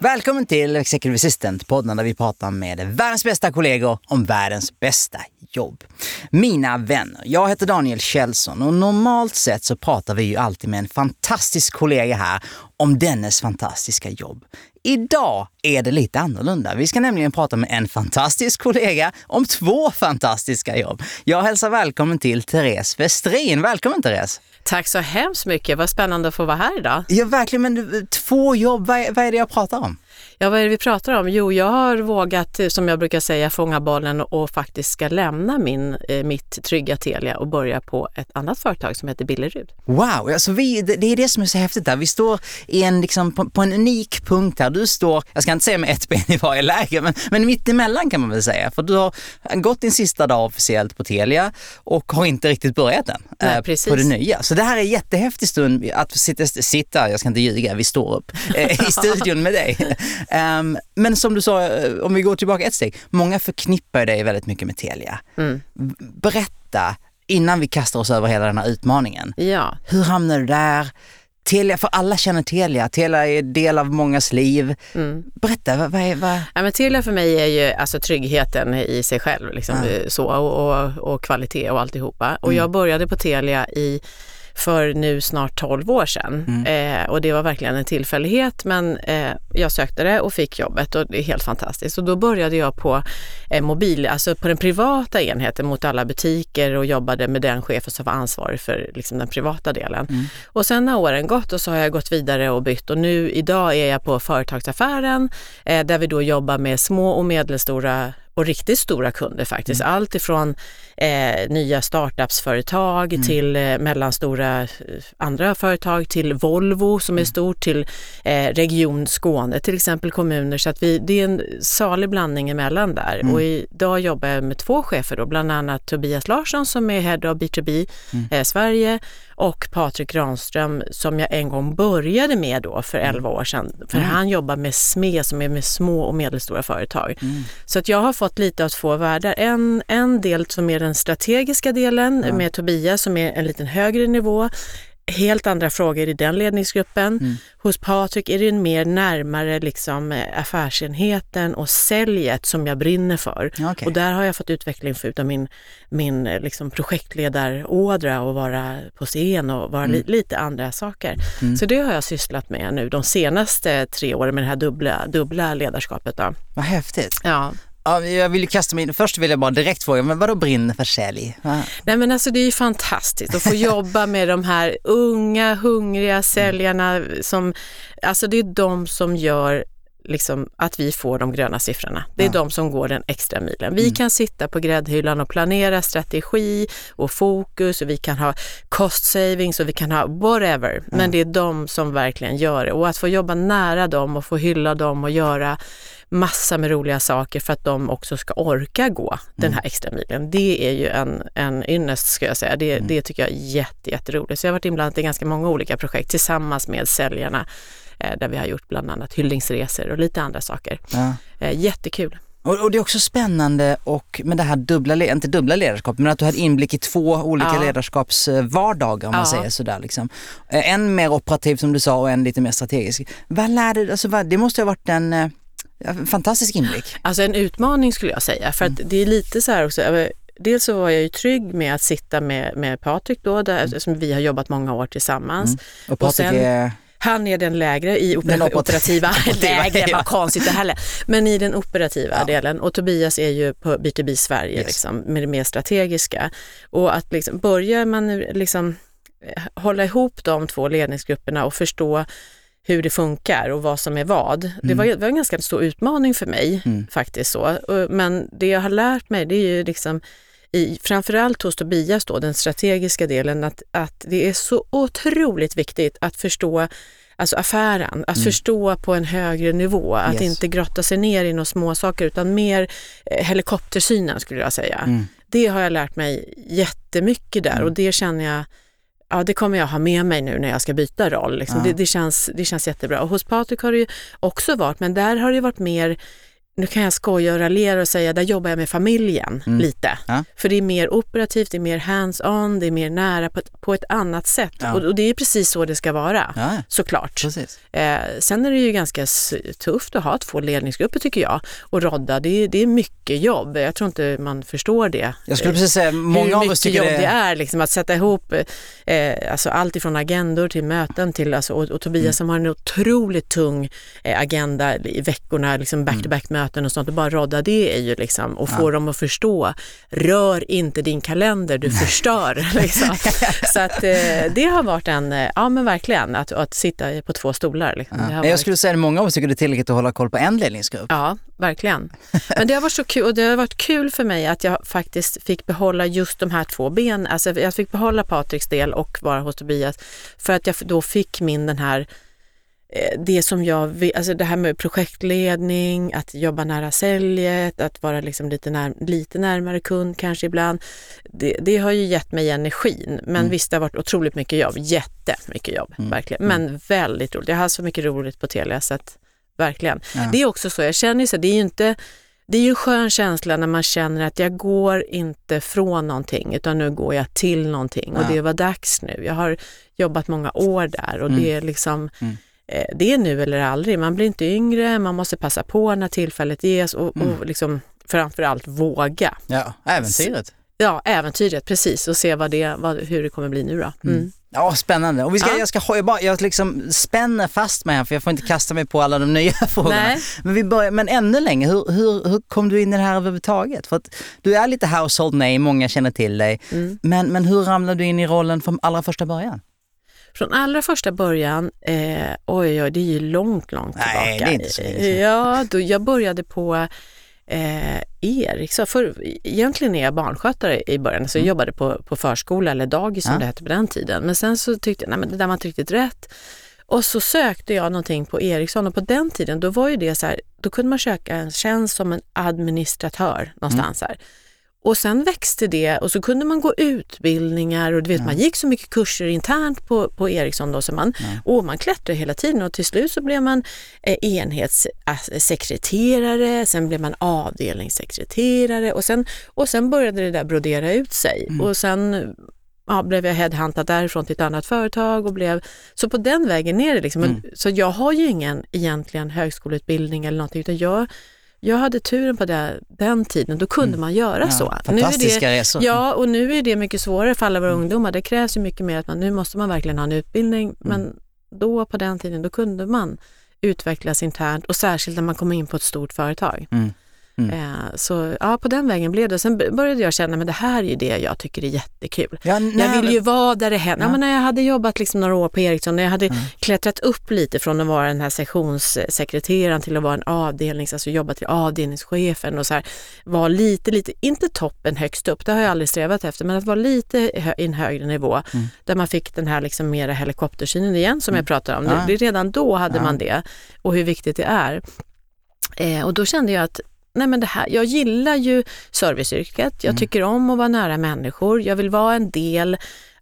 Välkommen till Executive Assistant-podden där vi pratar med världens bästa kollegor om världens bästa jobb. Mina vänner, jag heter Daniel Kjellson och normalt sett så pratar vi ju alltid med en fantastisk kollega här om dennes fantastiska jobb. Idag är det lite annorlunda. Vi ska nämligen prata med en fantastisk kollega om två fantastiska jobb. Jag hälsar välkommen till Therese Westrin. Välkommen Therese! Tack så hemskt mycket. Vad spännande att få vara här idag. Ja, verkligen. Men två jobb, vad är, vad är det jag pratar om? Ja, vad är det vi pratar om? Jo, jag har vågat, som jag brukar säga, fånga bollen och faktiskt ska lämna min, eh, mitt trygga Telia och börja på ett annat företag som heter Billerud. Wow, alltså vi, det är det som är så häftigt där. Vi står i en, liksom, på, på en unik punkt här. Du står, jag ska inte säga med ett ben i varje läge, men, men mitt emellan kan man väl säga. För du har gått din sista dag officiellt på Telia och har inte riktigt börjat än Nej, eh, precis. på det nya. Så det här är en jättehäftig stund att sitta, sitta, jag ska inte ljuga, vi står upp eh, i studion med dig. Um, men som du sa, eh, om vi går tillbaka ett steg, många förknippar dig väldigt mycket med Telia. Mm. Berätta, innan vi kastar oss över hela den här utmaningen, Ja, hur hamnade du där? Telia, för alla känner Telia, Telia är del av mångas liv. mm. Berätta, vad, vad är... Vad... ja men Telia för mig är ju alltså tryggheten i sig själv liksom, Ja. så, och, och, och kvalitet och alltihopa. Och Mm. jag började på Telia i för nu snart 12 år sedan. Mm. Eh, och det var verkligen en tillfällighet men eh, jag sökte det och fick jobbet och det är helt fantastiskt. Och då började jag på eh, mobil, alltså på den privata enheten mot alla butiker och jobbade med den chefen som var ansvarig för liksom, den privata delen. Mm. Och sen har åren gått och så har jag gått vidare och bytt och nu idag är jag på företagsaffären eh, där vi då jobbar med små och medelstora och riktigt stora kunder faktiskt. Allt ifrån eh, nya startupsföretag till eh, mellanstora eh, andra företag till Volvo som är stort, till eh, Region Skåne till exempel kommuner. Så att vi, det är en salig blandning emellan där. Och idag jobbar jag med två chefer då, bland annat Tobias Larsson som är Head of B2B eh, Sverige och Patrik Granström som jag en gång började med då för 11 år sedan. För han jobbar med SME som är med små och medelstora företag. Så att jag har fått lite av två världar. En, en del som är den strategiska delen med Tobias som är en liten högre nivå. Helt andra frågor i den ledningsgruppen. Hos Patrik är det mer närmare liksom, eh, affärsenheten och säljet som jag brinner för. Okej. Och där har jag fått utveckling för utav min, min eh, liksom, projektledarådra och vara på scen och vara li, lite andra saker. Så det har jag sysslat med nu de senaste tre åren med det här dubbla, dubbla ledarskapet. Då. Vad häftigt. Ja. Ja, jag vill kasta mig in, först vill jag bara direkt fråga, men vadå brinner för sälj? Nej men alltså det är ju fantastiskt att få jobba med de här unga, hungriga säljarna som, alltså det är de som gör liksom att vi får de gröna siffrorna. Det är Ja. de som går den extra milen. Vi kan sitta på gräddhyllan och planera strategi och fokus och vi kan ha cost savings och vi kan ha whatever. Men det är de som verkligen gör det och att få jobba nära dem och få hylla dem och göra massa med roliga saker för att de också ska orka gå den här extra milen. Det är ju en, en ynnest ska jag säga. Det, det tycker jag är jätte, jätteroligt. Så jag har varit inblandad i ganska många olika projekt tillsammans med säljarna eh, där vi har gjort bland annat hyllningsresor och lite andra saker. Ja. Eh, jättekul. Och, och det är också spännande och med det här dubbla, inte dubbla ledarskap, men att du har inblick i två olika Ja. ledarskapsvardagar om man Ja. säger sådär liksom. Eh, En mer operativ som du sa och en lite mer strategisk. Vad lärde du, alltså vad, det måste ha varit en eh, fantastisk inblick. Alltså en utmaning skulle jag säga, för att det är lite så här också, dels så var jag ju trygg med att sitta med, med Patrik då, där, eftersom vi har jobbat många år tillsammans. Och Patrik sen- är, Han är den lägre i opera- Den oper- operativa, operativa, lägre, ja. vad konstigt det heller. Men i den operativa Ja. delen och Tobias är ju på B2B Sverige Yes. liksom, med det mer strategiska. Och att liksom, börjar man liksom eh, hålla ihop de två ledningsgrupperna och förstå hur det funkar och vad som är vad. Det var, det var en ganska stor utmaning för mig Mm. faktiskt. så. Men det jag har lärt mig det är ju liksom i, framförallt hos Tobias då, den strategiska delen, att, att det är så otroligt viktigt att förstå alltså affären, att Mm. förstå på en högre nivå, att Yes. inte grotta sig ner i några små saker utan mer eh, helikoptersynen skulle jag säga. Mm. Det har jag lärt mig jättemycket där och det känner jag Ja, det kommer jag ha med mig nu när jag ska byta roll. Liksom. Ja. Det, det, känns, det känns jättebra. Och hos Patrik har det ju också varit, men där har det varit mer, nu kan jag skoja och raljera och säga, där jobbar jag med familjen Mm. lite. Ja. För det är mer operativt, det är mer hands-on, det är mer nära på ett, på ett annat sätt. Ja. Och, och det är precis så det ska vara, Ja, såklart. Eh, sen är det ju ganska tufft att ha två ledningsgrupper tycker jag. Och rodda, det är, det är mycket jobb. Jag tror inte man förstår det. Jag skulle precis säga, många Hur av mycket oss tycker jobb det det är liksom, att sätta ihop eh, alltså allt ifrån agendor till möten till, alltså, och, och Tobias Mm. som har en otroligt tung eh, agenda i veckorna, liksom Mm. Möten och sånt och bara rodda det är ju liksom och få dem att förstå, rör inte din kalender, du förstör. liksom. Så att eh, det har varit en, eh, ja men verkligen, att, att sitta på två stolar. Liksom. Ja. varit- Jag skulle säga att många av oss tycker det är tillräckligt att hålla koll på en ledningsgrupp. Ja, verkligen. Men det har varit så kul och det har varit kul för mig att jag faktiskt fick behålla just de här två ben. Alltså jag fick behålla Patriks del och vara hos Tobias för att jag då fick min den här det som jag vill, alltså det här med projektledning, att jobba nära säljet, att vara liksom lite, när, lite närmare kund kanske ibland. Det, det har ju gett mig energin. Men visst, det har varit otroligt mycket jobb. Jättemycket jobb, verkligen. Men väldigt roligt. Jag har så mycket roligt på Telia så att verkligen. Ja. Det är också så, jag känner ju så, det är ju inte det är ju en skön känsla när man känner att jag går inte från någonting utan nu går jag till någonting och Ja. det var dags nu. Jag har jobbat många år där och det är liksom Mm. eh, det är nu eller aldrig. Man blir inte yngre, man måste passa på när tillfället ges och, Mm. och liksom framförallt våga. Ja, äventyret. Ja, äventyret, precis och se vad det, vad, hur det kommer bli nu då. Mm. Ja, spännande. Och vi ska, Ja. jag, ska, jag, bara, jag liksom spänner fast mig här för jag får inte kasta mig på alla de nya frågorna. Nej. Men, vi börjar, men ännu längre, hur, hur, hur kom du in i det här överhuvudtaget? För att du är lite household name, många känner till dig. Mm. Men, men hur ramlade du in i rollen från allra första början? Från allra första början, eh, oj, oj, det är ju långt, långt Nej, tillbaka. det är inte så länge. Ja, då jag började på eh, Eriksson, för egentligen är jag barnskötare i början, så jag jobbade på, på förskola eller dagis som Mm. Ja. det hette på den tiden. Men sen så tyckte jag, nej men det där var inte riktigt rätt. Och så sökte jag någonting på Ericsson och på den tiden då var ju det så här, då kunde man söka en tjänst som en administratör någonstans här. Och sen växte det och så kunde man gå utbildningar och du vet, man gick så mycket kurser internt på, på Ericsson då så man, och man klättrade hela tiden och till slut så blev man eh, enhetssekreterare, sen blev man avdelningssekreterare och sen, och sen började det där brodera ut sig. Och sen ja, blev jag headhuntad därifrån till ett annat företag och blev, så på den vägen ner det liksom. Men, Så jag har ju ingen egentligen högskoleutbildning eller någonting utan jag, jag hade turen på det, den tiden, då kunde man göra Ja, så. fantastiska nu är det, resor. Ja, och nu är det mycket svårare för alla våra ungdomar. Det krävs ju mycket mer att man, nu måste man verkligen ha en utbildning, men då på den tiden, då kunde man utvecklas internt och särskilt när man kommer in på ett stort företag. Mm. Eh, så ja, på den vägen blev det. Sen började jag känna, men det här är ju det jag tycker är jättekul. Ja, Jag vill ju vara där det händer. Ja. Ja. när jag hade jobbat liksom några år på Ericsson, när jag hade klättrat upp lite från att vara den här sektionssekreteraren till att vara en avdelnings, alltså jobba till avdelningschefen och så här, var lite, lite, inte toppen högst upp, det har jag aldrig strävat efter, men att vara lite i en högre nivå där man fick den här liksom mera helikoptersynen igen som jag pratade om. Det, redan då hade man det och hur viktigt det är. Eh, och då kände jag att nej men det här, jag gillar ju serviceyrket, jag tycker om att vara nära människor, jag vill vara en del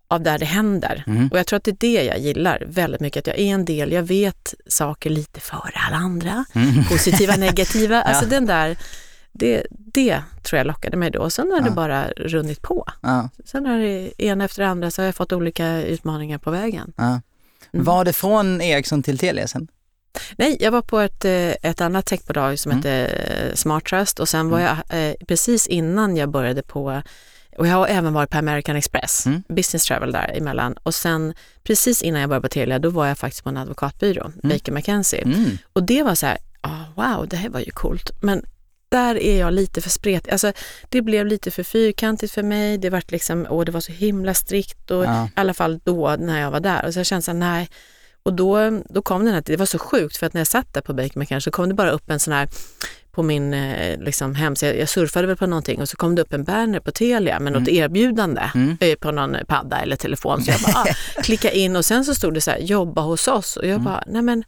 av där det händer. Mm. Och jag tror att det är det jag gillar väldigt mycket, att jag är en del, jag vet saker lite före alla andra, Mm. positiva, negativa, alltså Ja. den där, det, det tror jag lockade mig då. Sen har det Ja. bara runnit på. Ja, Sen har det ena efter det andra så har jag fått olika utmaningar på vägen. ja. Var det från Ericsson till Telia sen? Nej, jag var på ett, eh, ett annat techbolag som Mm. hette eh, Smart Trust och sen var jag eh, precis innan jag började på och jag har även varit på American Express, Mm. business travel där emellan. Och sen precis innan jag började på Telia, då var jag faktiskt på en advokatbyrå, Baker McKenzie. Mm. Och det var så här, ah, wow, det här var ju coolt. Men där är jag lite för spretig. Alltså, det blev lite för fyrkantigt för mig. Det var liksom, åh, det var så himla strikt och Ja. i alla fall då när jag var där. Och så jag kände så här, nej. Och då, då kom den här, det var så sjukt för att när jag satt där på Baker McKenzie så kom det bara upp en sån här på min eh, liksom, hemsida, jag surfade väl på någonting och så kom det upp en banner på Telia med något erbjudande eh, på någon padda eller telefon. Så jag bara ah, klicka in och sen så stod det så här, jobba hos oss. Och jag bara, nej men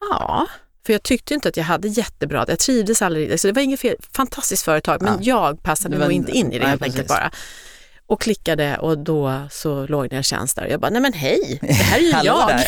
ja. För jag tyckte inte att jag hade jättebra, jag trivdes aldrig, så det var inget fel, fantastiskt företag men jag passade nog inte in i det nej, helt enkelt bara. Och klickade och då så låg det en tjänst där och jag bara, nej men hej, det här är ju jag.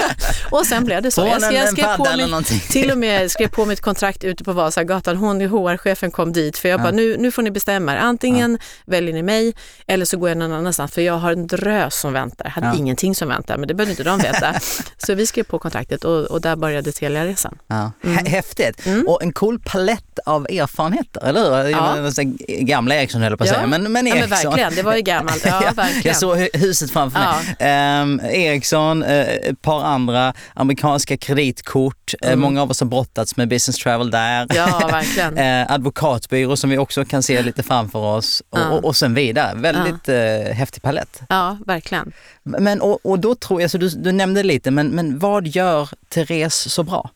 och sen blev det så. Jag, en- jag skrev på mitt, till och med skrev på mitt kontrakt ute på Vasagatan. Hon, HR-chefen kom dit för jag bara, nu, nu får ni bestämma er. Antingen väljer ni mig eller så går jag någon annanstans för jag har en drös som väntar. Jag hade Ja. ingenting som väntar men det behövde inte de veta. så vi skrev på kontraktet och, och där började Telia-resan. Ja. Mm. Hä- Häftigt. Och en cool palett av erfarenheter, eller hur? Ja. Jag så här Gamla Ericsson höll jag på att säga, men, men ja, Ericsson. men verkligen, det var ju gammalt. Ja, verkligen. Jag såg hu- huset framför Ja. mig. Ehm, Ericsson, eh, ett par andra amerikanska kreditkort. Eh, många av oss har brottats med business travel där. Mm. Ja, verkligen. Eh, advokatbyrå som vi också kan se lite framför oss och, Ja. och, och sen vidare. Väldigt eh, häftig palett. Ja, verkligen. Men, och, och då tror jag, så du, du nämnde lite, men, men vad gör Therese så bra?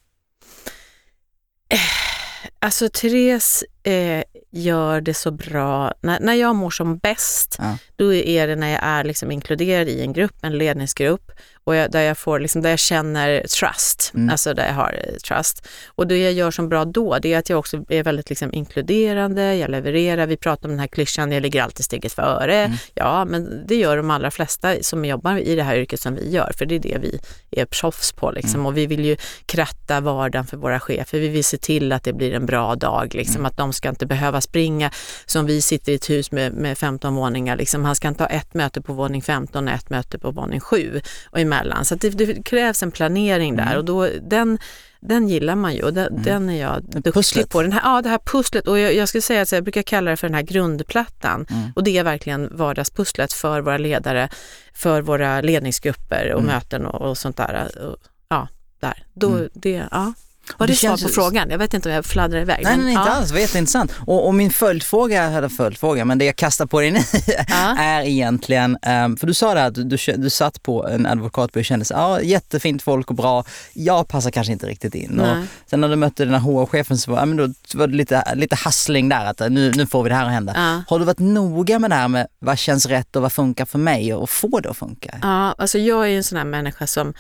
Alltså Therese eh, gör det så bra. När, när jag mår som bäst, Ja. då är det när jag är liksom inkluderad i en grupp, en ledningsgrupp, och jag, där, jag får liksom, där jag känner trust, Mm. alltså där jag har eh, trust. Och det jag gör som bra då, det är att jag också är väldigt liksom, inkluderande, jag levererar, vi pratar om den här klyschan, jag ligger alltid steget före. Mm. Ja, men det gör de allra flesta som jobbar i det här yrket som vi gör, för det är det vi är proffs på. Liksom. Mm. Och vi vill ju kratta vardagen för våra chefer, vi vill se till att det blir en bra dag, liksom, Mm. att de ska inte behöva springa som vi sitter i ett hus med, med 15 våningar. Liksom. Han ska inte ha ett möte på våning 15 och ett möte på våning 7 och emellan. Så det, det krävs en planering Mm. där och då, den, den gillar man ju och den, den är jag duktig pusslet. på. Den här, ja, det här pusslet och jag, jag skulle säga att jag brukar kalla det för den här grundplattan Mm. och det är verkligen vardagspusslet för våra ledare, för våra ledningsgrupper och Mm. möten och, och sånt där. Och, ja, där. Då, Mm. det, ja. Var Det det svar på ju- frågan? Jag vet inte om jag fladdrar iväg. Nej, men, nej, inte ja. alls. Det var jätteintressant. Och, och min följdfråga, eller följdfråga, men det jag kastar på dig nu Ja. är egentligen, ehm, för du sa det att du, du, du satt på en advokatbyrå och kände ja jättefint folk och bra, jag passar kanske inte riktigt in. Och sen när du mötte den här HR-chefen så var, ja, men då var det lite, lite hustling där, att nu, nu får vi det här att hända. Ja. Har du varit noga med det här med vad känns rätt och vad funkar för mig och få det att funka? Ja, alltså jag är ju en sån här människa som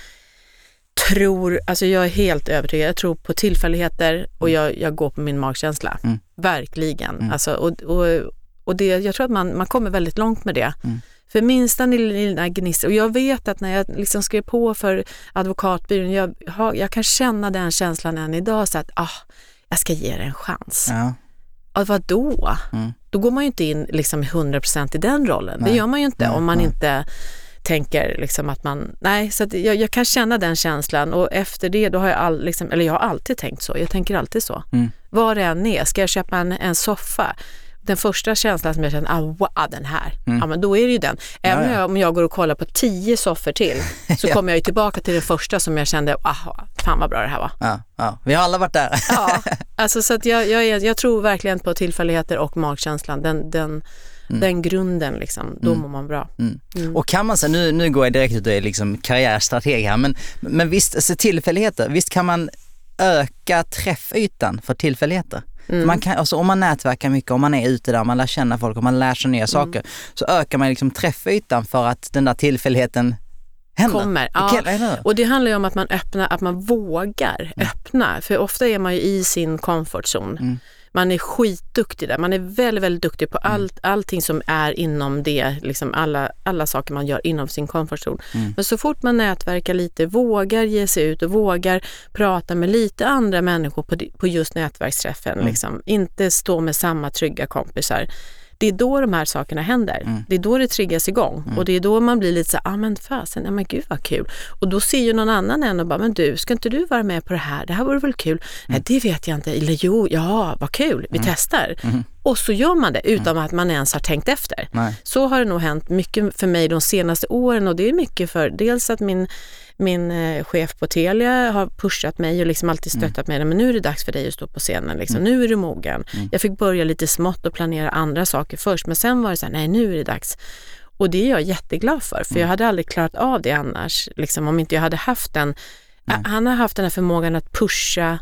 tror, alltså jag är helt övertygad, jag tror på tillfälligheter och jag, jag går på min magkänsla. Mm. Verkligen. Mm. Alltså, och, och, och det, jag tror att man, man kommer väldigt långt med det. Mm. För minsta lilla, gnista, och jag vet att när jag liksom skrev på för advokatbyrån, jag, har, jag kan känna den känslan än idag, så att ah, jag ska ge det en chans. Ja. Ja, vad då? Mm. Då går man ju inte in liksom 100% i den rollen. Nej. Det gör man ju inte Nej, om man nej. inte tänker liksom att man, nej, så jag, jag kan känna den känslan och efter det då har jag, all, liksom, eller jag har alltid tänkt så, jag tänker alltid så. Mm. Vad det än är, ska jag köpa en, en soffa, den första känslan som jag känner, ah, wow, den här, ja men då är det ju den. Även Mm. Ja, ja. om jag går och kollar på tio soffor till så kommer jag ju tillbaka till den första som jag kände, ah, fan vad bra det här var. Ja, ja. Vi har alla varit där. Ja, alltså så att jag, jag, är, jag tror verkligen på tillfälligheter och magkänslan. Den, den, den grunden, liksom, då mår man bra. Mm. Och kan man säga, nu, nu går jag direkt ut och är liksom karriärstrateg här, men, men visst, alltså tillfälligheter, visst kan man öka träffytan för tillfälligheter? Mm. Man kan, alltså om man nätverkar mycket, om man är ute där, man lär känna folk och man lär sig Mm. nya saker, så ökar man liksom träffytan för att den där tillfälligheten händer. Kommer. Ja. Hur? Och det handlar ju om att man öppnar, att man vågar öppna. För ofta är man ju i sin comfort zone. Mm. Man är skitduktig där. Man är väldigt, väldigt duktig på allt, allting som är inom det, liksom alla, alla saker man gör inom sin comfort zone. Men så fort man nätverkar lite, vågar ge sig ut och vågar prata med lite andra människor på, på just nätverksträffen, liksom. inte stå med samma trygga kompisar. Det är då de här sakerna händer. Det är då det triggas igång och det är då man blir lite så ah men fasen, ja men gud vad kul. Och då ser ju någon annan en och bara, men du, ska inte du vara med på det här? Det här vore väl kul? Nej, det vet jag inte. Eller jo, ja, vad kul, vi testar. Och så gör man det utan att man ens har tänkt efter. Nej. Så har det nog hänt mycket för mig de senaste åren och det är mycket för dels att min, min eh, chef på Telia har pushat mig och liksom alltid stöttat mig. Men nu är det dags för dig att stå på scenen. Liksom. Nu är du mogen. Jag fick börja lite smått och planera andra saker först men sen var det så här, nej nu är det dags. Och det är jag jätteglad för, för jag hade aldrig klarat av det annars, liksom, om inte jag hade haft den. Han har haft den här förmågan att pusha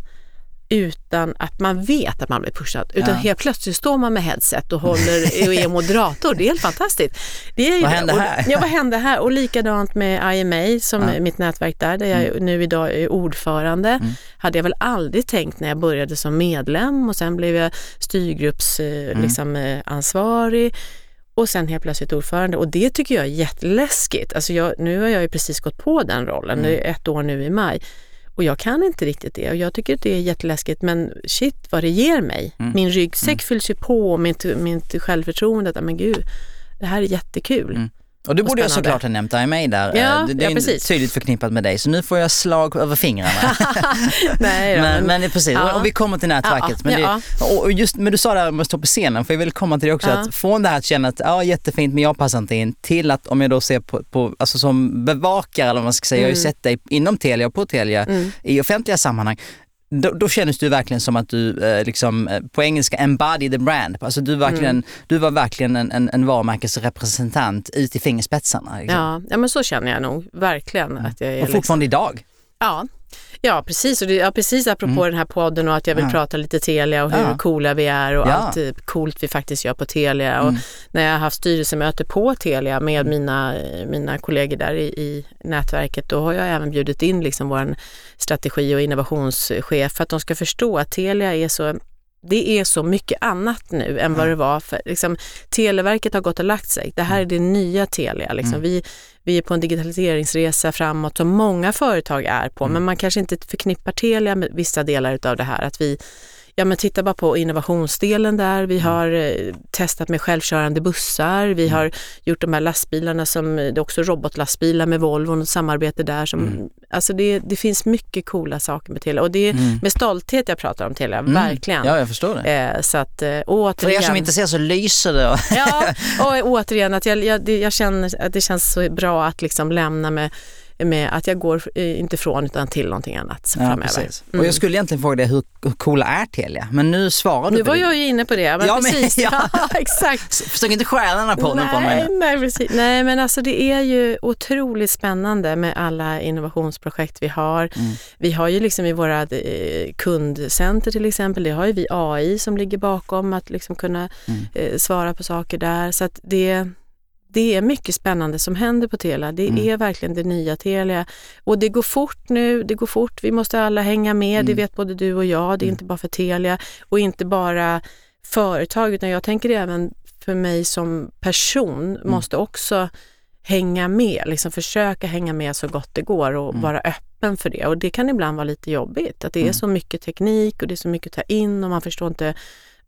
utan att man vet att man blir pushad. Utan Ja. helt plötsligt står man med headset och håller och är moderator. Det är helt fantastiskt. Det är Vad hände här? Ja, vad hände här? Och likadant med IMA som Ja. är mitt nätverk där, där jag nu idag är ordförande. Mm. Hade jag väl aldrig tänkt när jag började som medlem och sen blev jag styrgruppsansvarig Mm. eh, liksom, eh, ansvarig och sen helt plötsligt ordförande. Och det tycker jag är jätteläskigt. Alltså jag, nu har jag ju precis gått på den rollen, Mm. det är ett år nu i maj. Och jag kan inte riktigt det och jag tycker att det är jätteläskigt men shit vad det ger mig. Mm. Min ryggsäck fylls ju på och mitt, mitt självförtroende, att men gud, det här är jättekul. Mm. Och du Och borde jag såklart ha nämnt IMA där. Ja, Eh, det, det ja, är precis. tydligt förknippat med dig, så nu får jag slag över fingrarna. Nej, då, men, men, det precis, Ja. och vi kommer till nätverket. Ja, men, det, ja. och just, men du sa där om att stå på scenen, för jag vill komma till det också, Ja. att från det här att känna att ja, jättefint men jag passar inte in, till att om jag då ser på, på alltså som bevakare eller vad man ska säga, jag har ju Mm. sett dig inom Telia och på Telia Mm. i offentliga sammanhang, då, då kändes du verkligen som att du, eh, liksom, eh, på engelska, embody the brand. Alltså du, verkligen, Mm. du var verkligen en, en, en varumärkesrepresentant ut i fingerspetsarna. Liksom. ja, ja, men så känner jag nog verkligen att jag är. och liksom- fortfarande idag. Ja. Ja precis, och det, ja, precis apropå den här podden och att jag vill Ja. prata lite Telia och hur Ja. coola vi är och Ja. allt eh, coolt vi faktiskt gör på Telia. Och Mm. när jag har haft styrelsemöte på Telia med mina, eh, mina kollegor där i, i nätverket, då har jag även bjudit in liksom vår strategi och innovationschef för att de ska förstå att Telia är så det är så mycket annat nu än vad Ja. det var för, liksom, Televerket har gått och lagt sig. Det här är det nya Telia. Liksom. Mm. Vi, vi är på en digitaliseringsresa framåt som många företag är på, Mm. men man kanske inte förknippar Telia med vissa delar av det här. Att vi, ja men titta bara på innovationsdelen där, vi har eh, testat med självkörande bussar, vi Mm. har gjort de här lastbilarna som, det är också robotlastbilar med Volvo, och samarbete där. Som, Mm. Alltså det, det finns mycket coola saker med Telia och det är Mm. med stolthet jag pratar om Telia, Mm. verkligen. Ja, jag förstår det. Eh, så att eh, För er återigen. som inte ser så lyser det. Ja, och återigen att jag, jag, det, jag känner att det känns så bra att liksom lämna med, med att jag går eh, inte från utan till någonting annat Ja, framöver. Mm. Och jag skulle egentligen fråga dig hur, hur coola är Telia? Men nu svarar du Nu på var det. jag ju inne på det, men Ja, men- precis. ja. Ja, exakt. Försök inte stjäla den här podden Nej, mig. nej, precis. nej, men alltså det är ju otroligt spännande med alla innovationsprojekt vi har. Mm. Vi har ju liksom i våra eh, kundcenter till exempel, det har ju vi AI som ligger bakom att liksom kunna Mm. eh, svara på saker där. Så att det, det är mycket spännande som händer på Telia. Det Mm. är verkligen det nya Telia. Och det går fort nu, det går fort. Vi måste alla hänga med, det Mm. vet både du och jag. Det är Mm. inte bara för Telia och inte bara företag, utan jag tänker även för mig som person Mm. måste också hänga med, liksom försöka hänga med så gott det går och Mm. vara öppen för det. Och det kan ibland vara lite jobbigt, att det är Mm. så mycket teknik och det är så mycket att ta in och man förstår inte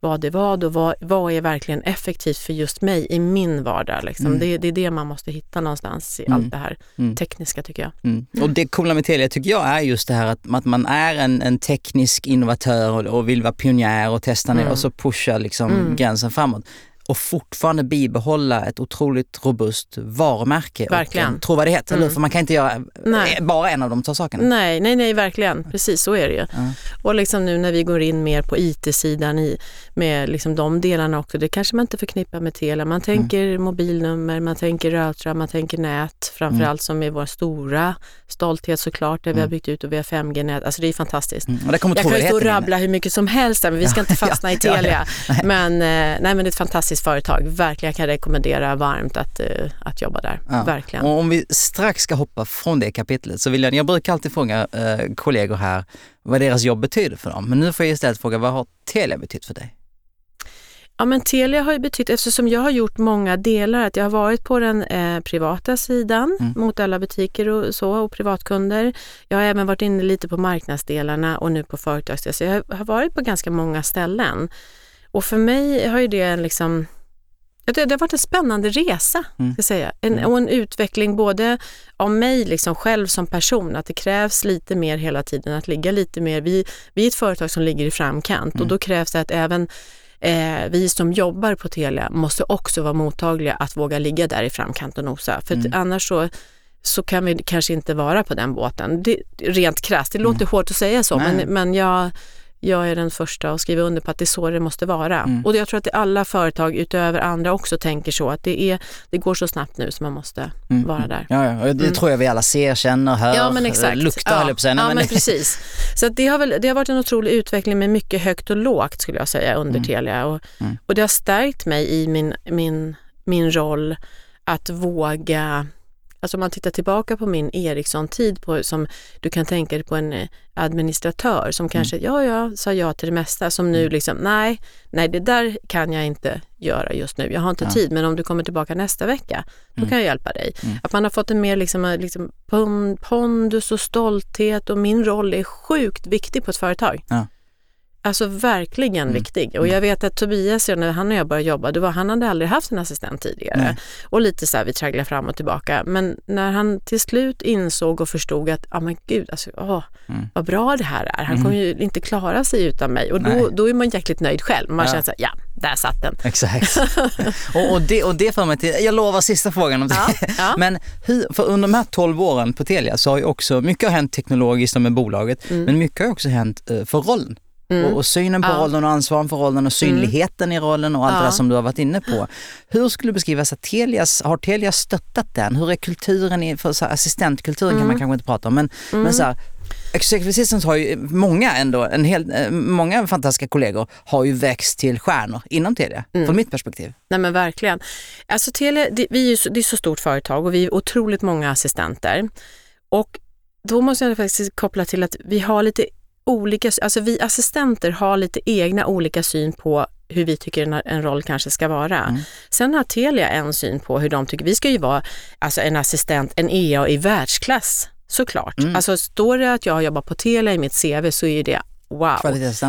vad är vad och vad, vad är verkligen effektivt för just mig i min vardag. Liksom. Mm. Det, det är det man måste hitta någonstans i Mm. allt det här Mm. tekniska tycker jag. Mm. Och det coola med Telia tycker jag är just det här att, att man är en, en teknisk innovatör och, och vill vara pionjär och testa ner Mm. och så pusha liksom Mm. gränsen framåt. Och fortfarande bibehålla ett otroligt robust varumärke Verkligen. och en trovärdighet. Eller? Mm. För man kan inte göra Nej. eh, bara en av de två sakerna. Nej, nej, nej, verkligen. Precis så är det ju. Ja. Och liksom nu när vi går in mer på IT-sidan i, med liksom de delarna också, det kanske man inte förknippar med Telia. Man tänker mobilnummer, man tänker routrar, man tänker nät, framförallt som är vår stora stolthet såklart, där vi har Mm. byggt ut och vi har 5G-nät. Alltså det är fantastiskt. Mm. Jag kan ju stå och rabbla hur mycket som helst men vi ska inte fastna i ja, ja. Telia. Men, eh, nej, men det är ett fantastiskt företag. Verkligen jag kan rekommendera varmt att, eh, att jobba där. Ja. Verkligen. Och om vi strax ska hoppa från det kapitlet så vill jag, jag brukar alltid fråga eh, kollegor här vad deras jobb betyder för dem. Men nu får jag istället fråga vad har Telia betytt för dig? Ja men Telia har ju betytt, eftersom jag har gjort många delar, att jag har varit på den eh, privata sidan Mm. mot alla butiker och så och privatkunder. Jag har även varit inne lite på marknadsdelarna och nu på företagsdelen. Så jag har varit på ganska många ställen. Och för mig har ju det en liksom Det, det har varit en spännande resa, Mm. ska säga. En, Mm. och en utveckling både av mig liksom själv som person, att det krävs lite mer hela tiden, att ligga lite mer. Vi, vi är ett företag som ligger i framkant och Mm. då krävs det att även eh, vi som jobbar på Telia måste också vara mottagliga att våga ligga där i framkant och nosa. För Mm. annars så, så kan vi kanske inte vara på den båten. Det, rent krasst, det låter hårt att säga så, Nej. men, men jag, jag är den första att skriva under på att det är så det måste vara. Mm. Och jag tror att alla företag utöver andra också tänker så, att det, är, det går så snabbt nu så man måste Mm. vara där. Ja, ja. det tror jag vi alla ser, känner, hör, Ja men exakt. luktar ja. höll jag på att säga. Ja men- men precis. Så det, har väl, det har varit en otrolig utveckling med mycket högt och lågt skulle jag säga under Telia. Och, Mm. och det har stärkt mig i min, min, min roll att våga Alltså om man tittar tillbaka på min Ericsson-tid, på, som du kan tänka dig på en eh, administratör som kanske, ja ja, sa ja till det mesta, som nu liksom, nej, nej det där kan jag inte göra just nu, jag har inte Ja. tid, men om du kommer tillbaka nästa vecka, då Mm. kan jag hjälpa dig. Mm. Att man har fått en mer liksom, eh, liksom pon- pondus och stolthet och min roll är sjukt viktig på ett företag. Ja. Alltså verkligen Mm. viktig. Och jag vet att Tobias, när han och jag började jobba, det var, han hade aldrig haft en assistent tidigare. Nej. Och lite så här, vi tragglade fram och tillbaka. Men när han till slut insåg och förstod att, ja men gud, alltså, åh, Mm. vad bra det här är. Han Mm. kommer ju inte klara sig utan mig. Och då, då är man jäkligt nöjd själv. Man Ja. känner så här, ja, där satt den. Exakt. och, och, det, och det för mig till, jag lovar sista frågan om det. Ja, ja. Men hur, för under de här 12 åren på Telia så har ju också, mycket har hänt teknologiskt med bolaget, men mycket har också hänt eh, för rollen. Mm. Och, och synen på Ja. rollen och ansvaret för rollen och synligheten i rollen och allt det Ja. där som du har varit inne på. Hur skulle du beskriva, att Telias, har Telia stöttat den? Hur är kulturen, i, för så här, assistentkulturen kan Mm. man kanske inte prata om, men, men så här, Executive Assistants har ju många ändå, en hel, eh, många fantastiska kollegor har ju växt till stjärnor inom Telia, Mm. från mitt perspektiv. Nej men verkligen. Alltså Telia, det, vi är ju det är så stort företag och vi är otroligt många assistenter. Och då måste jag faktiskt koppla till att vi har lite olika, alltså vi assistenter har lite egna olika syn på hur vi tycker en, roll kanske ska vara. Mm. Sen har Telia en syn på hur de tycker, vi ska ju vara alltså en assistent, en EA i världsklass såklart. Mm. Alltså står det att jag jobbar på Telia i mitt CV så är det wow.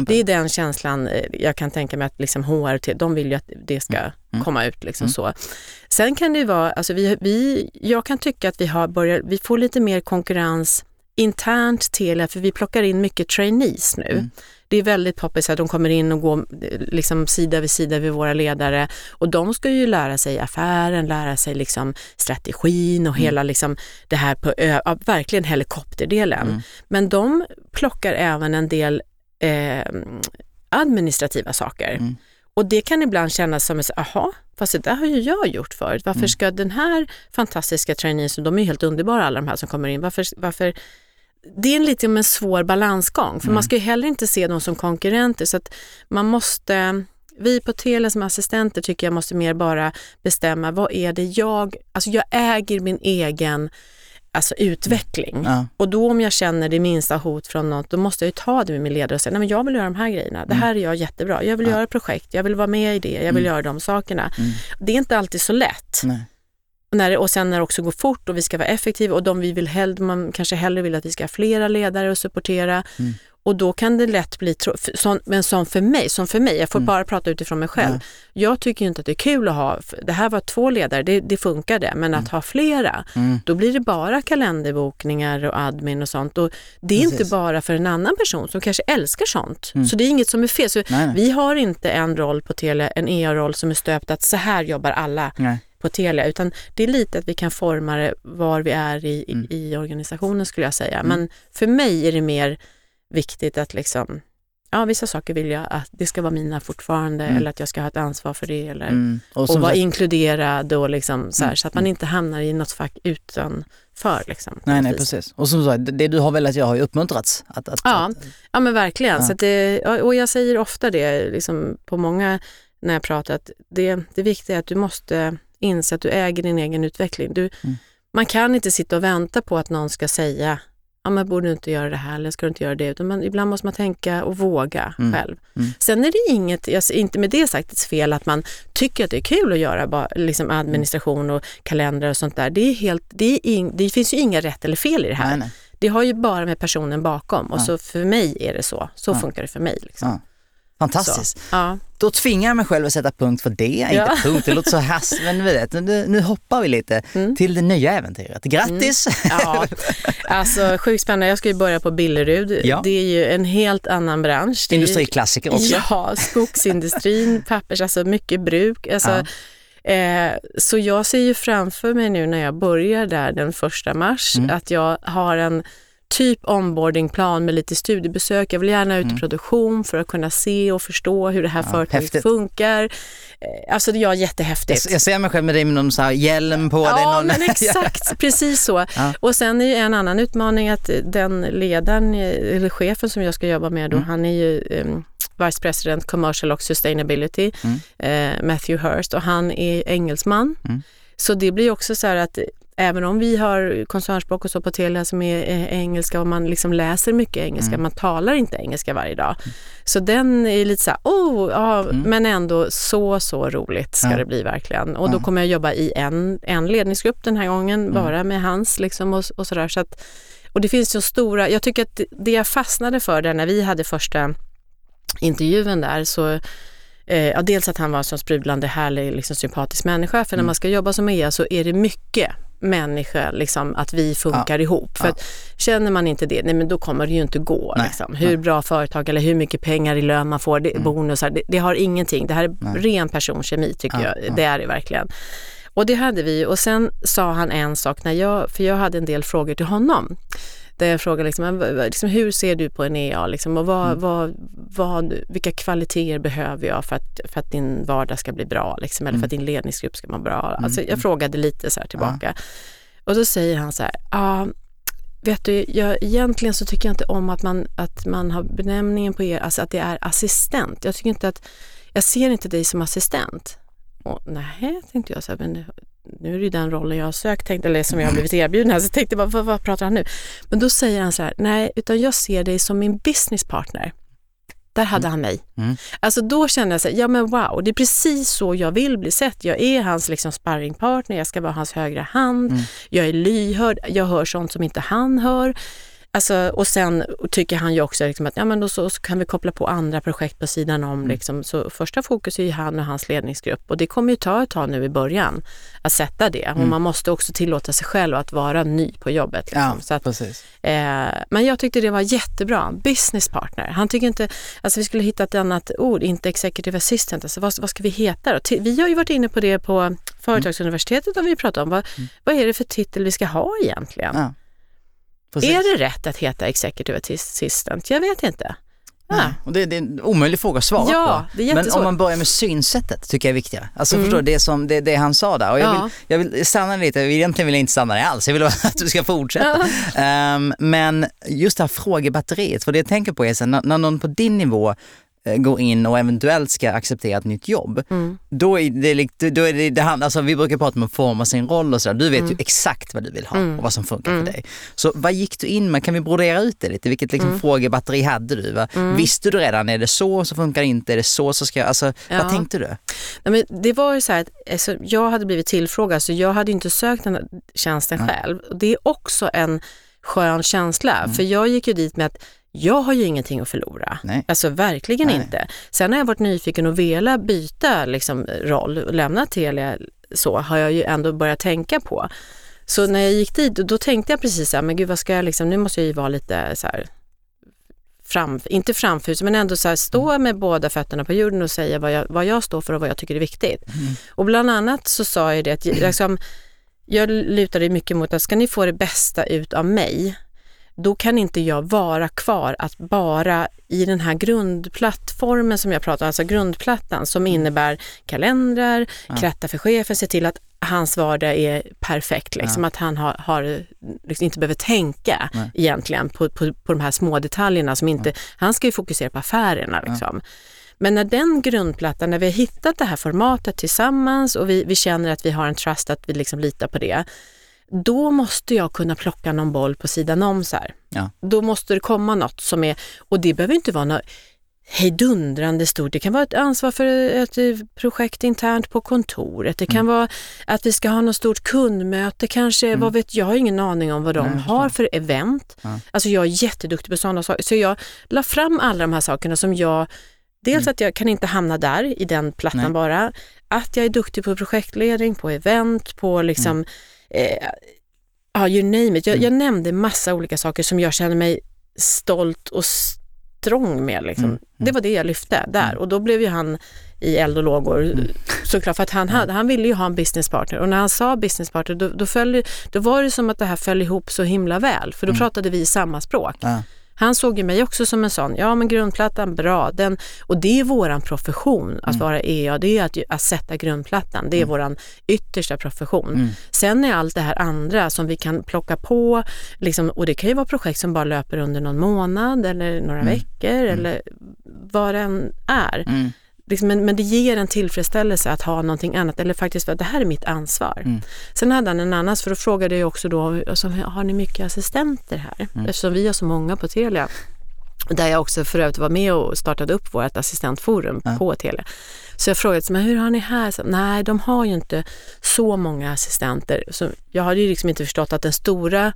Det är den känslan eh, jag kan tänka mig att liksom HR, de vill ju att det ska Mm. komma ut. Liksom så. Sen kan det ju vara, alltså vi, vi, jag kan tycka att vi, har börjat, vi får lite mer konkurrens internt Telia, för vi plockar in mycket trainees nu. Mm. Det är väldigt poppis att de kommer in och går eh, liksom sida vid sida vid våra ledare och de ska ju lära sig affären, lära sig liksom strategin och hela liksom det här på ja, verkligen helikopterdelen. Mm. Men de plockar även en del eh, administrativa saker. Mm. Och det kan ibland kännas som att, aha, fast det där har ju jag gjort förut. Varför Mm. ska den här fantastiska trainees, och de är ju helt underbara alla de här som kommer in, varför, varför det är en lite en svår balansgång, för Mm. man ska ju heller inte se dem som konkurrenter, så att man måste, vi på Telia som assistenter tycker jag måste mer bara bestämma, vad är det jag, alltså jag äger min egen alltså utveckling. Ja. Och då om jag känner det minsta hot från något, då måste jag ju ta det med min ledare och säga, nej men jag vill göra de här grejerna, det här är jag jättebra, jag vill Mm. Ja. göra projekt, jag vill vara med i det, jag vill göra de sakerna. Mm. Det är inte alltid så lätt. Nej. Och, när det, och sen när det också går fort och vi ska vara effektiva och de vi vill hellre, man kanske hellre vill att vi ska ha flera ledare och supportera. Mm. Och då kan det lätt bli, sån, men som för mig, som för mig, jag får Mm. bara prata utifrån mig själv. Ja. Jag tycker inte att det är kul att ha, det här var två ledare, det, det funkade, men att ha flera, Mm. då blir det bara kalenderbokningar och admin och sånt. Och det är inte Precis. bara för en annan person som kanske älskar sånt. Mm. Så det är inget som är fel. Så Nej, nej. vi har inte en roll på Telia, en EA-roll som är stöpt att så här jobbar alla Nej. På Telia, utan det är lite att vi kan forma det var vi är i, Mm. i organisationen skulle jag säga. Men för mig är det mer viktigt att liksom, ja vissa saker vill jag att det ska vara mina fortfarande Mm. eller att jag ska ha ett ansvar för det eller Mm. Och och vara sagt, inkluderad och liksom så, här, Mm. så att man inte hamnar i något fack utanför. Liksom, nej, nej, precis. Och som sagt, det, du har velat göra har ju uppmuntrats. Att, att, Ja. att, Ja men verkligen. Ja. Så det, och jag säger ofta det liksom, på många när jag pratar att det, det viktiga är att du måste inse att du äger din egen utveckling. Du, Mm. Man kan inte sitta och vänta på att någon ska säga ja, men borde du inte göra det här eller ska du inte göra det? Utan man, ibland måste man tänka och våga Mm. själv. Mm. Sen är det inget, jag, ser inte med det sagt fel att man tycker att det är kul att göra bara, liksom administration och kalendrar och sånt där. Det, är helt, det, är ing, det finns ju inga rätt eller fel i det här. nej, nej. Det har ju bara med personen bakom och Ja. så för mig är det så. Så Ja. funkar det för mig. Liksom. Ja. Fantastiskt. Så, ja. Då tvingar jag mig själv att sätta punkt för det. Ja. Inte punkt, det låter så hass, men vet, nu, nu hoppar vi lite Mm. till det nya äventyret. Grattis! ja, alltså sjukt spännande. Jag ska ju börja på Billerud. Ja. Det är ju en helt annan bransch. Industriklassiker också. Ja, skogsindustrin, pappers, alltså mycket bruk. Alltså, eh, så jag ser ju framför mig nu när jag börjar där den första mars Mm. att jag har en typ onboardingplan med lite studiebesök. Jag vill gärna ut i Mm. produktion för att kunna se och förstå hur det här Ja, företaget häftigt. funkar. Eh, Alltså det är jättehäftigt. Jag, jag ser mig själv med dig med någon så här hjälm på dig. Ja, Någon... men exakt, precis så. Ja. Och sen är ju en annan utmaning att den ledaren, eh, eller chefen som jag ska jobba med då, Mm. han är ju um, Vice President Commercial och Sustainability, Mm. eh, Matthew Hurst, och han är engelsman. Mm. Så det blir också så här att Även om vi har koncernspråk och så på Telia som är eh, engelska och man liksom läser mycket engelska, Mm. man talar inte engelska varje dag. Så den är lite så här, oh, ja, Mm. men ändå så, så roligt ska Ja. det bli verkligen. Och då kommer jag jobba i en, en ledningsgrupp den här gången, Mm. bara med hans liksom och, och sådär. Så att, och det finns så stora, jag tycker att det- det jag fastnade för där när vi hade första intervjun där så Eh, ja, dels att han var en så sprudlande härlig, liksom, sympatisk människa. För när Mm. man ska jobba som EA så är det mycket människa, liksom, att vi funkar ihop. För Ja. känner man inte det, nej, men då kommer det ju inte gå. Liksom. Hur nej. bra företag eller hur mycket pengar i lön man får, det, Mm. bonusar, det, det har ingenting. Det här är Nej. ren personkemi tycker Ja, jag. ja. Det är det verkligen. Och det hade vi och sen sa han en sak, när jag, för jag hade en del frågor till honom. Där jag liksom, men vad- vad- liksom, hur ser du på en EA liksom, och vad, Mm. vad, vad, vilka kvaliteter behöver jag för att, för att din vardag ska bli bra liksom, eller Mm. för att din ledningsgrupp ska vara bra. Alltså, jag frågade lite så här tillbaka. Ja. Och då säger han så här, ja, vet du, jag, egentligen så tycker jag inte om att man, att man har benämningen på er, alltså att det är assistent. Jag tycker inte att, jag ser inte dig som assistent. Och, nej, tänkte jag så här, men nu- är det ju den rollen jag har sökt, tänkte, eller som jag har blivit erbjuden här, så jag tänkte bara, vad, vad pratar han nu? Men då säger han så här, nej, utan jag ser dig som min business partner. Där hade han mig. Mm. Alltså då kände jag så här, ja men wow, det är precis så jag vill bli sett. Jag är hans liksom sparringpartner, jag ska vara hans högra hand, Mm. jag är lyhörd, jag hör sånt som inte han hör. Alltså, och sen tycker han ju också liksom att ja, men då så, så kan vi koppla på andra projekt på sidan om. Mm. Liksom. Så första fokus är ju han och hans ledningsgrupp och det kommer ju ta ett tag nu i början att sätta det. Och man måste också tillåta sig själv att vara ny på jobbet. Liksom. Mm. Ja, att. Eh, men jag tyckte det var jättebra. Business partner. Han tycker inte, alltså vi skulle hitta ett annat ord, inte executive assistant. Alltså vad, vad ska vi heta då? Vi har ju varit inne på det på Företagsuniversitetet och vi pratat om vad, vad är det för titel vi ska ha egentligen? Ja. Precis. Är det rätt att heta executive assistant? Jag vet inte. Ja. Nej. Och det, det är en omöjlig fråga att svara Ja, på. det är Men om man börjar med synsättet tycker jag är viktigare. Alltså Mm. förstår du, det, som, det, det han sa där. Och jag, Ja. vill, jag vill stanna lite, egentligen vill jag inte stanna där alls, jag vill att du ska fortsätta. Ehm, men just det här frågebatteriet, för det jag tänker på är när, när någon på din nivå eh, går in och eventuellt ska acceptera ett nytt jobb, Mm. då är det, då är det, det handlar, alltså vi brukar prata om att forma sin roll och sådär. Du vet Mm. ju exakt vad du vill ha och vad som funkar för dig. Så vad gick du in med? Kan vi brodera ut det lite? Vilket Mm. liksom frågebatteri hade du? Va? Visste du redan, är det så så funkar det inte? Är det så så ska jag... Alltså, Ja. vad tänkte du? Nej, men det var ju så här att alltså, jag hade blivit tillfrågad så jag hade inte sökt den här tjänsten själv. Och det är också en skön känsla Mm. för jag gick ju dit med att jag har ju ingenting att förlora. Nej. Alltså verkligen Nej. inte. Sen har jag varit nyfiken och velat byta liksom, roll och lämna Telia så har jag ju ändå börjat tänka på. Så när jag gick dit då, tänkte jag precis så här, men gud vad ska jag liksom, nu måste jag ju vara lite så här fram, inte framfus, men ändå så här, stå med båda fötterna på jorden och säga vad jag, vad jag står för och vad jag tycker är viktigt. Och bland annat så sa jag det att jag- liksom, jag lutade mycket mot att ska ni få det bästa ut av mig, då kan inte jag vara kvar att bara i den här grundplattformen som jag pratar om, alltså grundplattan som innebär kalendrar, kratta för chefen, se till att hans vardag är perfekt, liksom, att han har, har liksom inte behöver tänka Nej. egentligen på, på, på de här små detaljerna som inte, han ska ju fokusera på affärerna. Liksom. Men när den grundplattan, när vi har hittat det här formatet tillsammans och vi, vi känner att vi har en trust, att vi liksom litar på det, då måste jag kunna plocka någon boll på sidan om så. Ja. Då måste det komma något som är, och det behöver inte vara något hejdundrande stort. Det kan vara ett ansvar för ett projekt internt på kontoret. Det kan Mm. vara att vi ska ha något stort kundmöte kanske. Vad vet jag, har ingen aning om vad de Nej, har för event. Ja. Alltså jag är jätteduktig på sådana saker. Så jag la fram alla de här sakerna som jag, dels att jag kan inte hamna där i den plattan Mm. Nej. bara. Att jag är duktig på projektledning, på event, på liksom, eh, ja you name it. Jag, Mm. jag nämnde massa olika saker som jag känner mig stolt och strång med. Liksom. Mm, Det var det jag lyfte där och då blev ju han i eld och lågor Mm. såklart för att han, hade, han ville ju ha en businesspartner och när han sa businesspartner då, då, föll, då var det som att det här föll ihop så himla väl för då pratade vi samma språk. Mm. Han såg ju mig också som en sån, ja men grundplattan, bra. Den, och det är våran profession, att vara EA, det är att, att sätta grundplattan. Det är våran yttersta profession. Sen är allt det här andra som vi kan plocka på, liksom, och det kan ju vara projekt som bara löper under någon månad eller några veckor eller vad det än är. Liksom, men, men det ger en tillfredsställelse att ha någonting annat, eller faktiskt att det här är mitt ansvar. Mm. Sen hade han en annan, för då frågade jag också då, alltså, har ni mycket assistenter här? Mm. Eftersom vi har så många på Telia. Där jag också för övrigt var med och startade upp vårt assistentforum på Telia. Så jag frågade, men hur har ni här? Så, Nej, de har ju inte så många assistenter. Så jag hade ju liksom inte förstått att den stora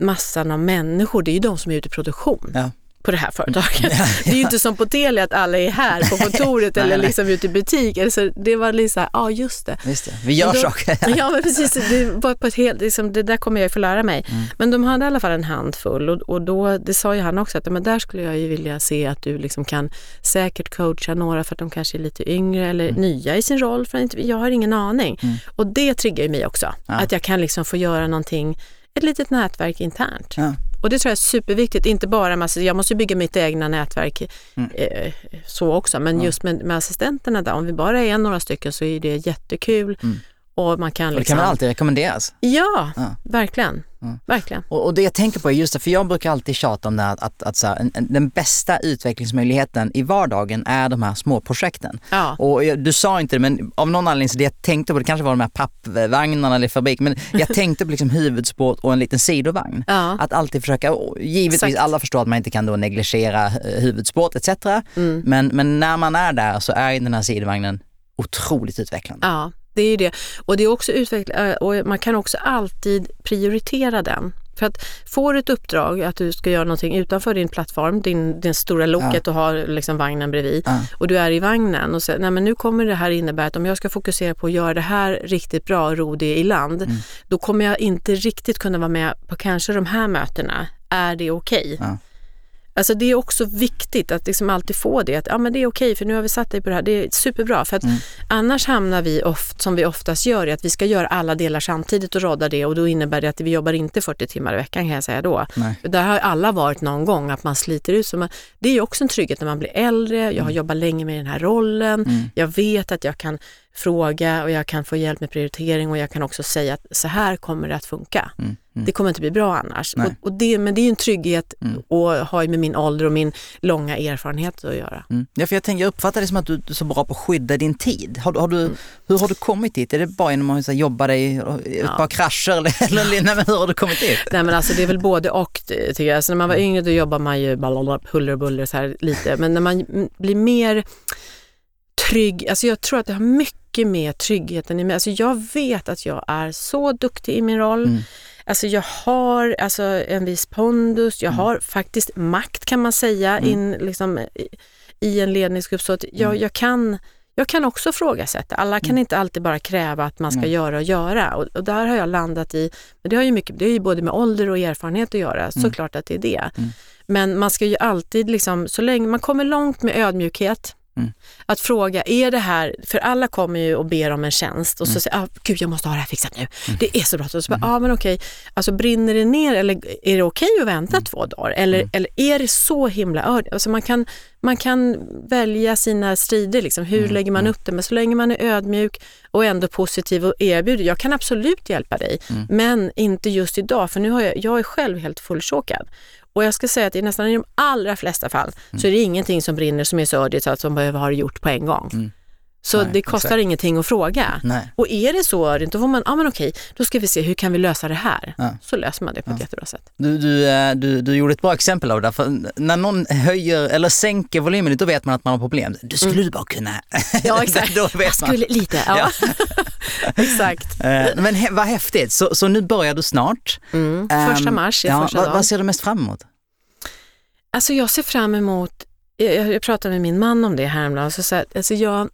massan av människor, det är ju de som är ute i produktion Ja. På det här företaget. Det är ju inte som på Telia att alla är här på kontoret eller liksom ute i butik. Eller så det var lite så här, ja just det. Just det, vi gör då- saker. Ja men precis, det, var på ett helt, liksom, det där kommer jag ju få lära mig. Mm. Men de hade i alla fall en handfull och, och då, det sa ju han också att men där skulle jag ju vilja se att du liksom kan säkert coacha några för att de kanske är lite yngre eller Mm. nya i sin roll. För jag har ingen aning. Och det triggar ju mig också. Att jag kan liksom få göra någonting, ett litet nätverk internt. Ja. Och det tror jag är superviktigt, inte bara med, jag måste bygga mitt egna nätverk Mm. eh, så också, men just med, med assistenterna där, om vi bara är några stycken så är det jättekul och man kan Och Mm. det liksom... kan väl alltid rekommenderas. Ja, Ja. verkligen. Verkligen. Och, och det jag tänker på är just det, för jag brukar alltid tjata om det här att, att, så här, en, en, den bästa utvecklingsmöjligheten i vardagen är de här små projekten. Ja. Och jag, du sa inte det, men av någon anledning så det jag tänkte på, det kanske var de här pappvagnarna eller fabrik, men jag tänkte på liksom huvudspår och en liten sidovagn. Ja. Att alltid försöka, och givetvis Exakt. alla förstår att man inte kan då negligera eh, huvudspåret etc. Mm. Men, men när man är där så är den här sidovagnen otroligt utvecklande. Ja, det är ju det. Och det är också utveckla, eh, och man kan också alltid prioritera den. För att får du ett uppdrag att du ska göra någonting utanför din plattform, din, din stora loket och har liksom vagnen bredvid Ja. och du är i vagnen och säger nej men nu kommer det här innebära att om jag ska fokusera på att göra det här riktigt bra och ro det i land, Mm. då kommer jag inte riktigt kunna vara med på kanske de här mötena. Är det okej? Ja. Alltså det är också viktigt att liksom alltid få det, att ja, men det är okej för nu har vi satt dig på det här, det är superbra. För att Mm. annars hamnar vi, oft, som vi oftast gör, i att vi ska göra alla delar samtidigt och rodda det och då innebär det att vi jobbar inte 40 timmar i veckan kan jag säga då. Nej. Där har alla varit någon gång, att man sliter ut. Man, det är ju också en trygghet när man blir äldre, jag har Mm. jobbat länge med den här rollen, jag vet att jag kan fråga och jag kan få hjälp med prioritering och jag kan också säga att så här kommer det att funka. Mm. Det kommer inte bli bra annars. Och, och det, men det är en trygghet Mm. och har med min ålder och min långa erfarenhet att göra. Mm. Ja, för jag, tänker, jag uppfattar det som att du är så bra på att skydda din tid. Har, har du, Hur har du kommit dit? Är det bara genom att jobba dig, ett par krascher eller, eller nej, hur har du kommit dit? Nej men alltså det är väl både och eh, tycker jag. Så när man var yngre då jobbar man ju huller och buller så här lite. Men när man mm, blir mer trygg, alltså jag tror att det har mycket med tryggheten i mig. Alltså jag vet att jag är så duktig i min roll. Mm. Alltså jag har alltså en viss pondus, jag har faktiskt makt kan man säga in liksom i, i en ledningsgrupp. Så att jag, jag kan jag kan också frågasätta. Alla kan inte alltid bara kräva att man ska göra och göra. Och, och där har jag landat i, men det har ju mycket, det är ju både med ålder och erfarenhet att göra, såklart att det är det. Men man ska ju alltid, liksom, så länge man kommer långt med ödmjukhet, att fråga, är det här, för alla kommer ju och ber om en tjänst och så säger ah, gud jag måste ha det här fixat nu, det är så bra. Och så bara, ja ah, men okej, alltså brinner det ner eller är det okej att vänta två dagar? Eller, eller är det så himla ör- alltså man kan, man kan välja sina strider, liksom. hur lägger man upp det? Men så länge man är ödmjuk och ändå positiv och erbjuder, jag kan absolut hjälpa dig, men inte just idag, för nu har jag, jag är själv helt fullchokad. Och jag ska säga att i nästan i de allra flesta fall så är det ingenting som brinner som är så ördigt så att de behöver ha det gjort på en gång. Så Nej, det kostar exakt. ingenting att fråga. Nej. Och är det så då får man, ja ah, men okej, då ska vi se hur kan vi lösa det här? Ja. Så löser man det på ett jättebra sätt. Du, du, eh, du, du gjorde ett bra exempel av det, för när någon höjer eller sänker volymen, då vet man att man har problem. Du skulle du bara kunna... Ja exakt, då vet man. skulle lite, ja. exakt. Eh, Men he, vad häftigt, så, så nu börjar du snart. Mm. Första Ehm, mars är ja, första vad, dagen. vad ser du mest fram emot? Alltså jag ser fram emot, jag, jag pratade med min man om det häromdagen, så sa jag, alltså jag,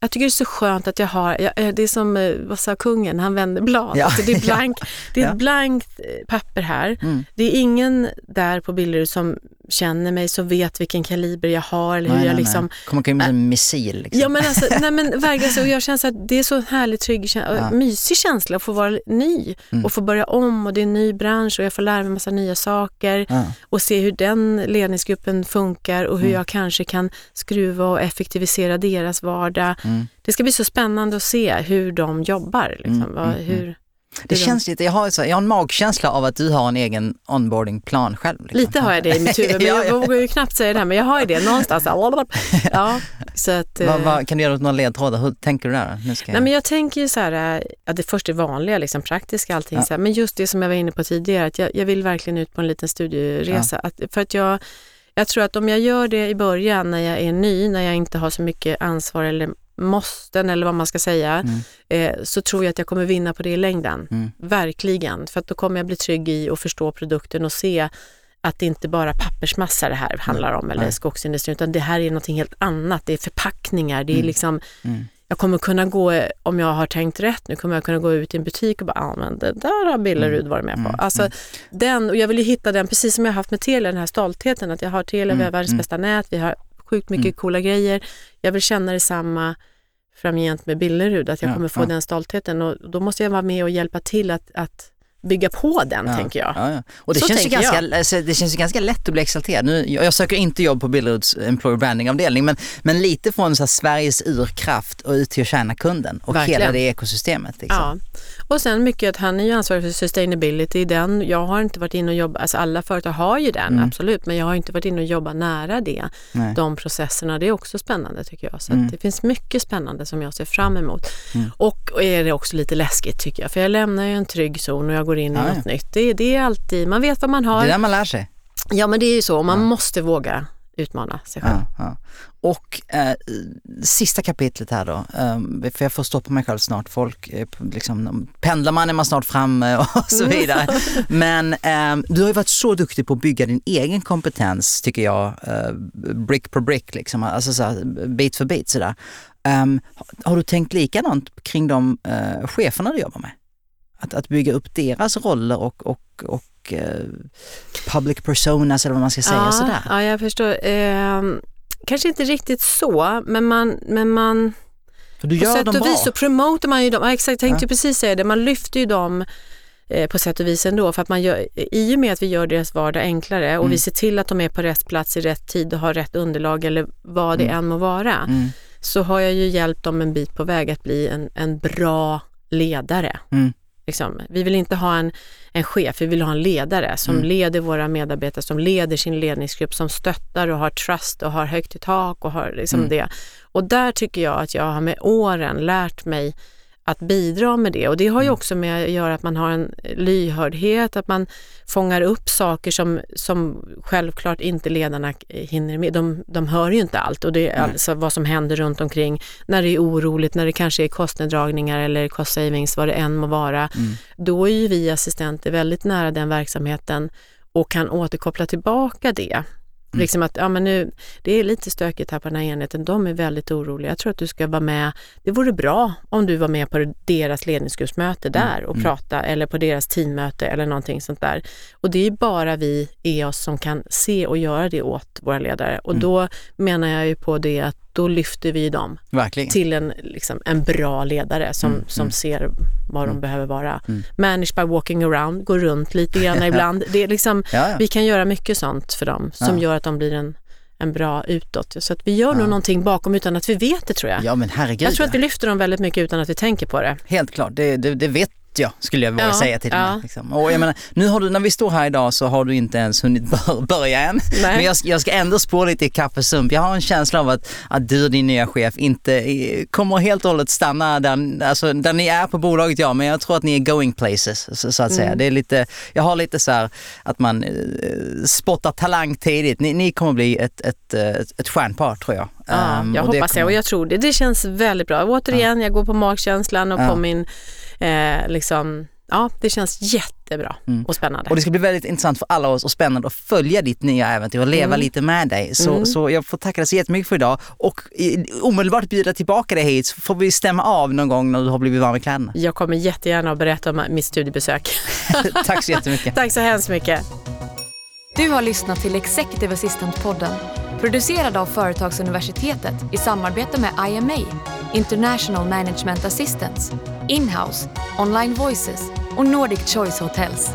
jag tycker det är så skönt att jag har, jag, eh, det är som, eh, vad sa kungen, han vände blad. Ja. Alltså det är, blank, det är Ja. ett blankt eh, papper här. Mm. Det är ingen där på bilder som känner mig, som vet vilken kaliber jag har. Eller hur Nej, jag nej, liksom, nej. Kommer som en missil. Liksom. Ja men alltså, nej men verkligen, så, och jag känner så att det är så härligt, trygg, Ja. mysig känsla att få vara ny Mm. och få börja om och det är en ny bransch och jag får lära mig massa nya saker Ja. och se hur den ledningsgruppen funkar och hur Mm. jag kanske kan skruva och effektivisera deras vardag. Mm. Det ska bli så spännande att se hur de jobbar. Liksom. Mm, Vad, mm, hur, Det känns lite, jag har, så, jag har en magkänsla av att du har en egen onboardingplan själv. Liksom. Lite har jag det i mitt huvud, men Ja, jag ja. vågar ju knappt säga det här, men jag har ju det någonstans. Ja, så att, Vad- eh, vad- kan du ge några ledtrådar? Hur tänker du där? Nu ska Nej, men jag tänker ju så här, äh, ja, det först är vanliga, liksom, praktiska allting, Ja. så här, men just det som jag var inne på tidigare, att jag, jag vill verkligen ut på en liten studieresa. Att, för att jag, jag tror att om jag gör det i början när jag är ny, när jag inte har så mycket ansvar eller måsten eller vad man ska säga, Mm. eh, så tror jag att jag kommer vinna på det i längden. Mm. Verkligen, för att då kommer jag bli trygg i att förstå produkten och se att det inte bara pappersmassa det här handlar om eller Nej. skogsindustrin, utan det här är något helt annat. Det är förpackningar, det är Mm. liksom Mm. jag kommer kunna gå, om jag har tänkt rätt nu, kommer jag kunna gå ut i en butik och bara, ja men det där har Billerud varit med på. Mm, Alltså mm. den, och jag vill ju hitta den, precis som jag har haft med Telia, den här stoltheten, att jag har Telia, vi har Mm, världens mm. bästa nät, vi har sjukt mycket Mm. coola grejer. Jag vill känna detsamma framgent med Billerud, att jag Ja, kommer få ja. den stoltheten och då måste jag vara med och hjälpa till att, att bygga på den, Ja, tänker jag. Ja, ja. Och det Så känns, ju ganska, alltså, det känns ju ganska lätt att bli exalterad. Nu, jag, jag söker inte jobb på Billeruds Employer Branding-avdelning men, men lite från så Sveriges urkraft och ut till att tjäna kunden och Verkligen. hela det ekosystemet. Liksom. Ja. Och sen mycket att han är ju ansvarig för sustainability. Den, jag har inte varit inne och jobbat, alltså alla företag har ju den, Mm. absolut, men jag har inte varit inne och jobbat nära det. Nej. De processerna, det är också spännande tycker jag. Så Mm. att det finns mycket spännande som jag ser fram emot. Mm. Och är det också lite läskigt tycker jag, för jag lämnar ju en trygg zon och jag går in i Ja, ja. något nytt. Det, det är alltid, man vet vad man Det har. är där man lär sig. Ja men det är ju så, man Ja. måste våga utmana sig själv. Ja, ja. Och eh, sista kapitlet här då, eh, för jag får stoppa mig själv snart. Folk, eh, liksom, pendlar man är man snart framme och så vidare. Men eh, du har ju varit så duktig på att bygga din egen kompetens tycker jag, eh, brick per brick, liksom, alltså så här, bit för bit sådär. Um, har du tänkt likadant kring de eh, cheferna du jobbar med? Att, att bygga upp deras roller och, och, och eh, public personas eller vad man ska säga ja, sådär. ja, jag förstår. Ehm, kanske inte riktigt så, men man, men man För du På gör sätt dem och bra. vis så promotar man ju dem, ja, exakt, jag tänkte Ja. ju precis säga det, man lyfter ju dem eh, på sätt och vis ändå för att man gör, i och med att vi gör deras vardag enklare och Mm. vi ser till att de är på rätt plats i rätt tid och har rätt underlag eller vad det Mm. än må vara, Mm, så har jag ju hjälpt dem en bit på väg att bli en, en bra ledare. mm, Liksom. Vi vill inte ha en, en chef, vi vill ha en ledare som Mm. leder våra medarbetare, som leder sin ledningsgrupp, som stöttar och har trust och har högt i tak och har liksom Mm. det. Och där tycker jag att jag har med åren lärt mig att bidra med det och det har ju Mm. också med att göra att man har en lyhördhet, att man fångar upp saker som, som självklart inte ledarna hinner med. De, de hör ju inte allt och det är alltså vad som händer runt omkring när det är oroligt, när det kanske är kostneddragningar eller cost savings, vad det än må vara. mm. Då är ju vi assistenter väldigt nära den verksamheten och kan återkoppla tillbaka det. Mm. Liksom att, ja men nu, det är lite stökigt här på den här enheten, de är väldigt oroliga. Jag tror att du ska vara med, det vore bra om du var med på deras ledningsgruppsmöte där och mm. prata eller på deras teammöte eller någonting sånt där. Och det är bara vi EOS som kan se och göra det åt våra ledare. Och Mm. då menar jag ju på det att då lyfter vi dem Verkligen. till en, liksom, en bra ledare som, Mm, som mm. ser vad de Mm. behöver vara. Mm. Manage by walking around, gå runt lite grann ibland. Det är liksom, Ja, ja. vi kan göra mycket sånt för dem som Ja. gör att de blir en, en bra utåt. Så att vi gör nog Ja. någonting bakom utan att vi vet det tror jag. ja men herregud. jag tror att vi lyfter dem väldigt mycket utan att vi tänker på det. Helt klart, det, det, det vet jag skulle jag våga Ja, säga till ja. Liksom. Och jag menar, nu har du, när vi står här idag så har du inte ens hunnit bör, börja än. Nej. Men jag, ska- jag ska ändå spå lite i kaffesump. Jag har en känsla av att, att du och din nya chef inte eh, kommer helt och hållet stanna där, alltså, där ni är på bolaget, ja, men jag tror att ni är going places så, så att säga. Mm. Det är lite, jag har lite så här att man eh, spottar talang tidigt. Ni, ni kommer bli ett, ett, eh, ett, ett stjärnpar tror jag. Ja, Ehm, jag hoppas det kommer- och jag tror det. Det känns väldigt bra. Återigen, jag går på magkänslan och Ja. på min, eh, liksom, ja det känns jättebra Mm. och spännande. Och det ska bli väldigt intressant för alla oss och spännande att följa ditt nya äventyr och leva Mm. lite med dig. Så, Mm. så jag får tacka dig så jättemycket för idag och i- omedelbart bjuda tillbaka dig hit så får vi stämma av någon gång när du har blivit varm i kläderna. Jag kommer jättegärna att berätta om mitt studiebesök. Tack så jättemycket. Tack så hemskt mycket. Du har lyssnat till Executive Assistant-podden producerad av Företagsuniversitetet i samarbete med IMA, International Management Assistance, Inhouse, Online Voices och Nordic Choice Hotels.